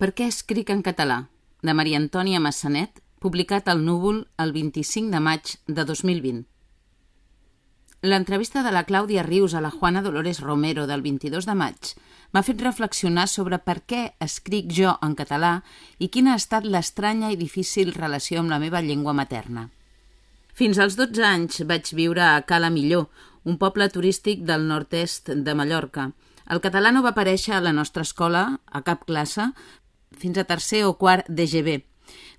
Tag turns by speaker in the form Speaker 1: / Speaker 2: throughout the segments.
Speaker 1: Per què escric en català? de Maria Antònia Massanet, publicat al Núvol el 25 de maig de 2020. L'entrevista de la Clàudia Rius a la Juana Dolores Romero del 22 de maig m'ha fet reflexionar sobre per què escric jo en català i quina ha estat l'estranya i difícil relació amb la meva llengua materna. Fins als 12 anys vaig viure a Cala Millor, un poble turístic del nord-est de Mallorca. El català no va aparèixer a la nostra escola, a cap classe, fins a tercer o quart d'EGB,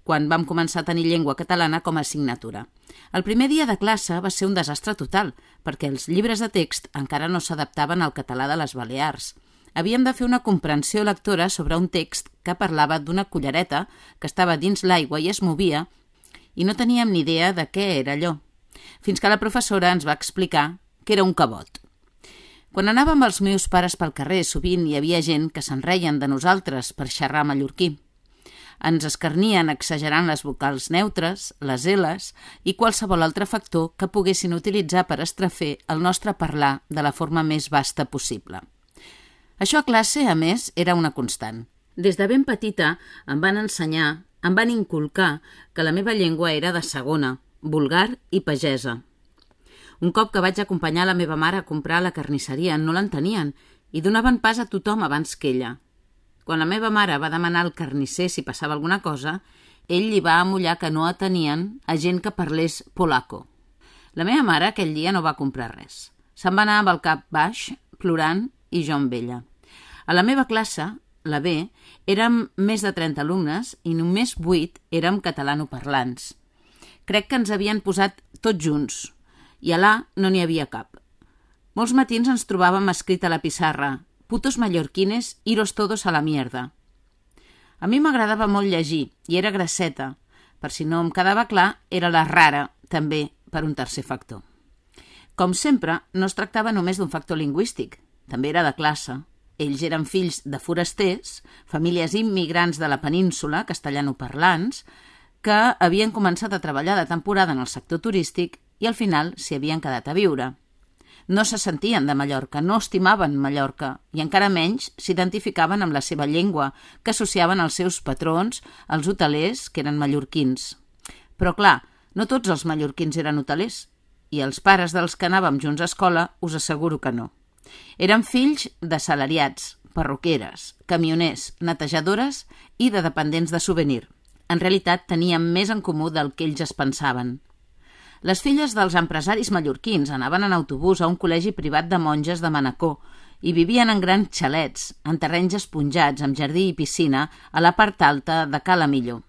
Speaker 1: quan vam començar a tenir llengua catalana com a assignatura. El primer dia de classe va ser un desastre total, perquè els llibres de text encara no s'adaptaven al català de les Balears. Havíem de fer una comprensió lectora sobre un text que parlava d'una cullereta que estava dins l'aigua i es movia i no teníem ni idea de què era allò, fins que la professora ens va explicar que era un cabot. Quan anàvem amb els meus pares pel carrer, sovint hi havia gent que se'n reien de nosaltres per xerrar mallorquí. Ens escarnien exagerant les vocals neutres, les L's i qualsevol altre factor que poguessin utilitzar per estrafer el nostre parlar de la forma més vasta possible. Això a classe, a més, era una constant. Des de ben petita em van ensenyar, em van inculcar que la meva llengua era de segona, vulgar i pagesa, un cop que vaig acompanyar la meva mare a comprar a la carnisseria, no l'entenien i donaven pas a tothom abans que ella. Quan la meva mare va demanar al carnisser si passava alguna cosa, ell li va amullar que no atenien a gent que parlés polaco. La meva mare aquell dia no va comprar res. Se'n va anar amb el cap baix, plorant i jo amb ella. A la meva classe, la B, érem més de 30 alumnes i només 8 érem catalanoparlants. Crec que ens havien posat tots junts, i a l'A no n'hi havia cap. Molts matins ens trobàvem escrit a la pissarra «Putos mallorquines, iros todos a la mierda». A mi m'agradava molt llegir, i era grasseta. Per si no em quedava clar, era la rara, també, per un tercer factor. Com sempre, no es tractava només d'un factor lingüístic, també era de classe. Ells eren fills de forasters, famílies immigrants de la península, castellanoparlants, que havien començat a treballar de temporada en el sector turístic i al final s'hi havien quedat a viure. No se sentien de Mallorca, no estimaven Mallorca i encara menys s'identificaven amb la seva llengua, que associaven als seus patrons, els hotelers, que eren mallorquins. Però clar, no tots els mallorquins eren hotelers i els pares dels que anàvem junts a escola us asseguro que no. Eren fills de salariats, perruqueres, camioners, netejadores i de dependents de souvenir. En realitat teníem més en comú del que ells es pensaven. Les filles dels empresaris mallorquins anaven en autobús a un col·legi privat de monges de Manacor i vivien en grans xalets, en terrenys esponjats, amb jardí i piscina, a la part alta de Cala Millor.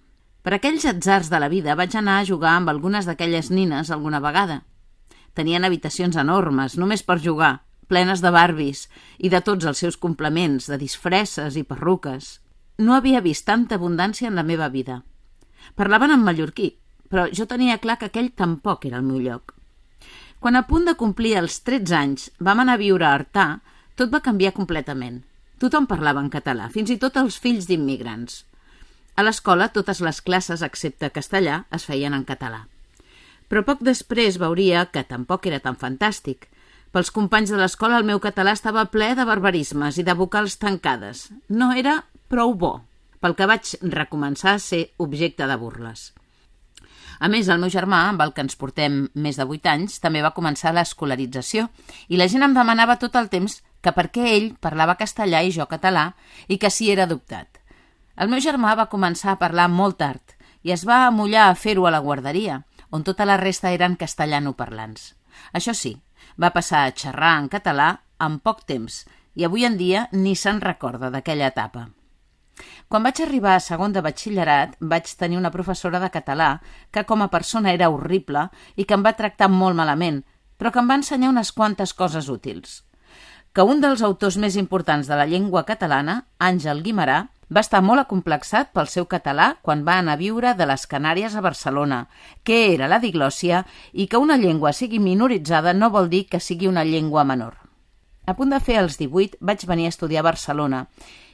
Speaker 1: Per aquells atzars de la vida vaig anar a jugar amb algunes d'aquelles nines alguna vegada. Tenien habitacions enormes, només per jugar, plenes de barbis i de tots els seus complements, de disfresses i perruques. No havia vist tanta abundància en la meva vida. Parlaven en mallorquí, però jo tenia clar que aquell tampoc era el meu lloc. Quan a punt de complir els 13 anys vam anar a viure a Artà, tot va canviar completament. Tothom parlava en català, fins i tot els fills d'immigrants. A l'escola totes les classes, excepte castellà, es feien en català. Però poc després veuria que tampoc era tan fantàstic. Pels companys de l'escola el meu català estava ple de barbarismes i de vocals tancades. No era prou bo, pel que vaig recomençar a ser objecte de burles. A més, el meu germà, amb el que ens portem més de 8 anys, també va començar l'escolarització i la gent em demanava tot el temps que per què ell parlava castellà i jo català i que si era adoptat. El meu germà va començar a parlar molt tard i es va amullar a fer-ho a la guarderia, on tota la resta eren castellanoparlants. Això sí, va passar a xerrar en català en poc temps i avui en dia ni se'n recorda d'aquella etapa. Quan vaig arribar a segon de batxillerat, vaig tenir una professora de català que com a persona era horrible i que em va tractar molt malament, però que em va ensenyar unes quantes coses útils. Que un dels autors més importants de la llengua catalana, Àngel Guimarà, va estar molt acomplexat pel seu català quan va anar a viure de les Canàries a Barcelona, que era la diglòsia i que una llengua sigui minoritzada no vol dir que sigui una llengua menor. A punt de fer els 18 vaig venir a estudiar a Barcelona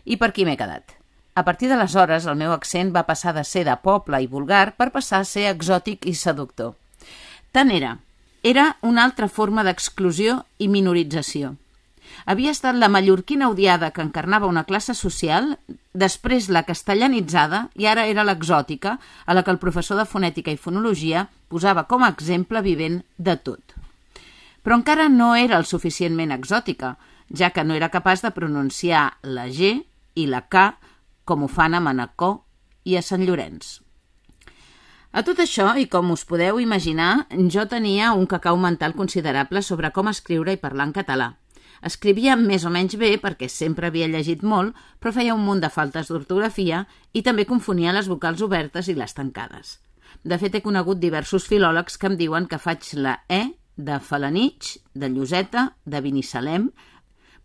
Speaker 1: i per aquí m'he quedat. A partir d'aleshores, el meu accent va passar de ser de poble i vulgar per passar a ser exòtic i seductor. Tant era. Era una altra forma d'exclusió i minorització. Havia estat la mallorquina odiada que encarnava una classe social després la castellanitzada i ara era l'exòtica, a la que el professor de fonètica i fonologia posava com a exemple vivent de tot. Però encara no era el suficientment exòtica, ja que no era capaç de pronunciar la G i la K com ho fan a Manacor i a Sant Llorenç. A tot això, i com us podeu imaginar, jo tenia un cacau mental considerable sobre com escriure i parlar en català. Escrivia més o menys bé perquè sempre havia llegit molt, però feia un munt de faltes d'ortografia i també confonia les vocals obertes i les tancades. De fet, he conegut diversos filòlegs que em diuen que faig la E de Falanich, de Lloseta, de Binissalem,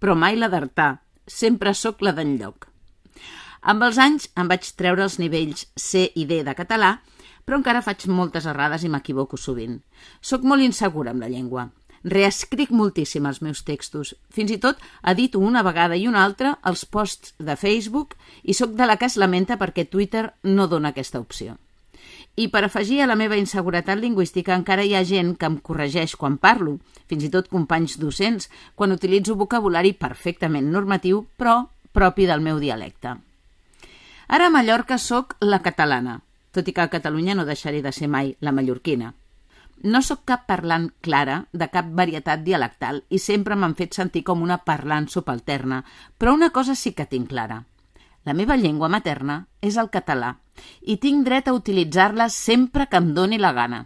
Speaker 1: però mai la d'Artà. Sempre sóc la d'enlloc. Amb els anys em vaig treure els nivells C i D de català però encara faig moltes errades i m'equivoco sovint. Soc molt insegura amb la llengua. Reescric moltíssim els meus textos. Fins i tot edito una vegada i una altra els posts de Facebook i sóc de la que es lamenta perquè Twitter no dona aquesta opció. I per afegir a la meva inseguretat lingüística encara hi ha gent que em corregeix quan parlo, fins i tot companys docents, quan utilitzo vocabulari perfectament normatiu, però propi del meu dialecte. Ara a Mallorca sóc la catalana, tot i que a Catalunya no deixaré de ser mai la mallorquina. No sóc cap parlant clara de cap varietat dialectal i sempre m'han fet sentir com una parlant subalterna, però una cosa sí que tinc clara. La meva llengua materna és el català i tinc dret a utilitzar-la sempre que em doni la gana.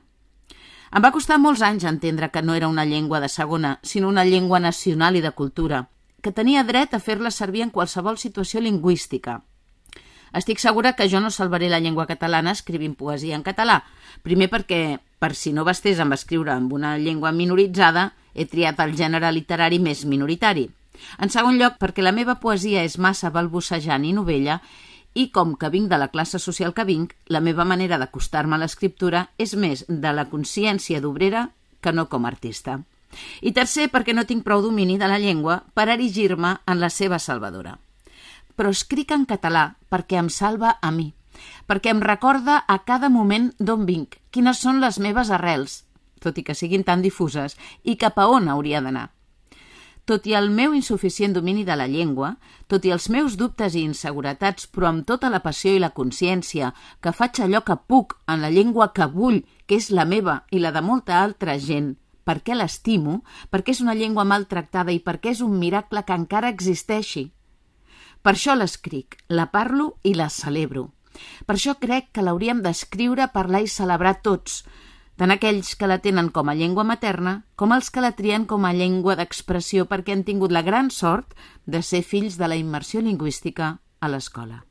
Speaker 1: Em va costar molts anys entendre que no era una llengua de segona, sinó una llengua nacional i de cultura, que tenia dret a fer-la servir en qualsevol situació lingüística, estic segura que jo no salvaré la llengua catalana escrivint poesia en català. Primer perquè, per si no bastés amb escriure amb una llengua minoritzada, he triat el gènere literari més minoritari. En segon lloc, perquè la meva poesia és massa balbucejant i novella i com que vinc de la classe social que vinc, la meva manera d'acostar-me a l'escriptura és més de la consciència d'obrera que no com a artista. I tercer, perquè no tinc prou domini de la llengua per erigir-me en la seva salvadora però escric en català perquè em salva a mi, perquè em recorda a cada moment d'on vinc, quines són les meves arrels, tot i que siguin tan difuses, i cap a on hauria d'anar. Tot i el meu insuficient domini de la llengua, tot i els meus dubtes i inseguretats, però amb tota la passió i la consciència que faig allò que puc en la llengua que vull, que és la meva i la de molta altra gent, perquè l'estimo, perquè és una llengua maltractada i perquè és un miracle que encara existeixi. Per això l'escric, la parlo i la celebro. Per això crec que l'hauríem d'escriure, parlar i celebrar tots, tant aquells que la tenen com a llengua materna com els que la trien com a llengua d'expressió perquè han tingut la gran sort de ser fills de la immersió lingüística a l'escola.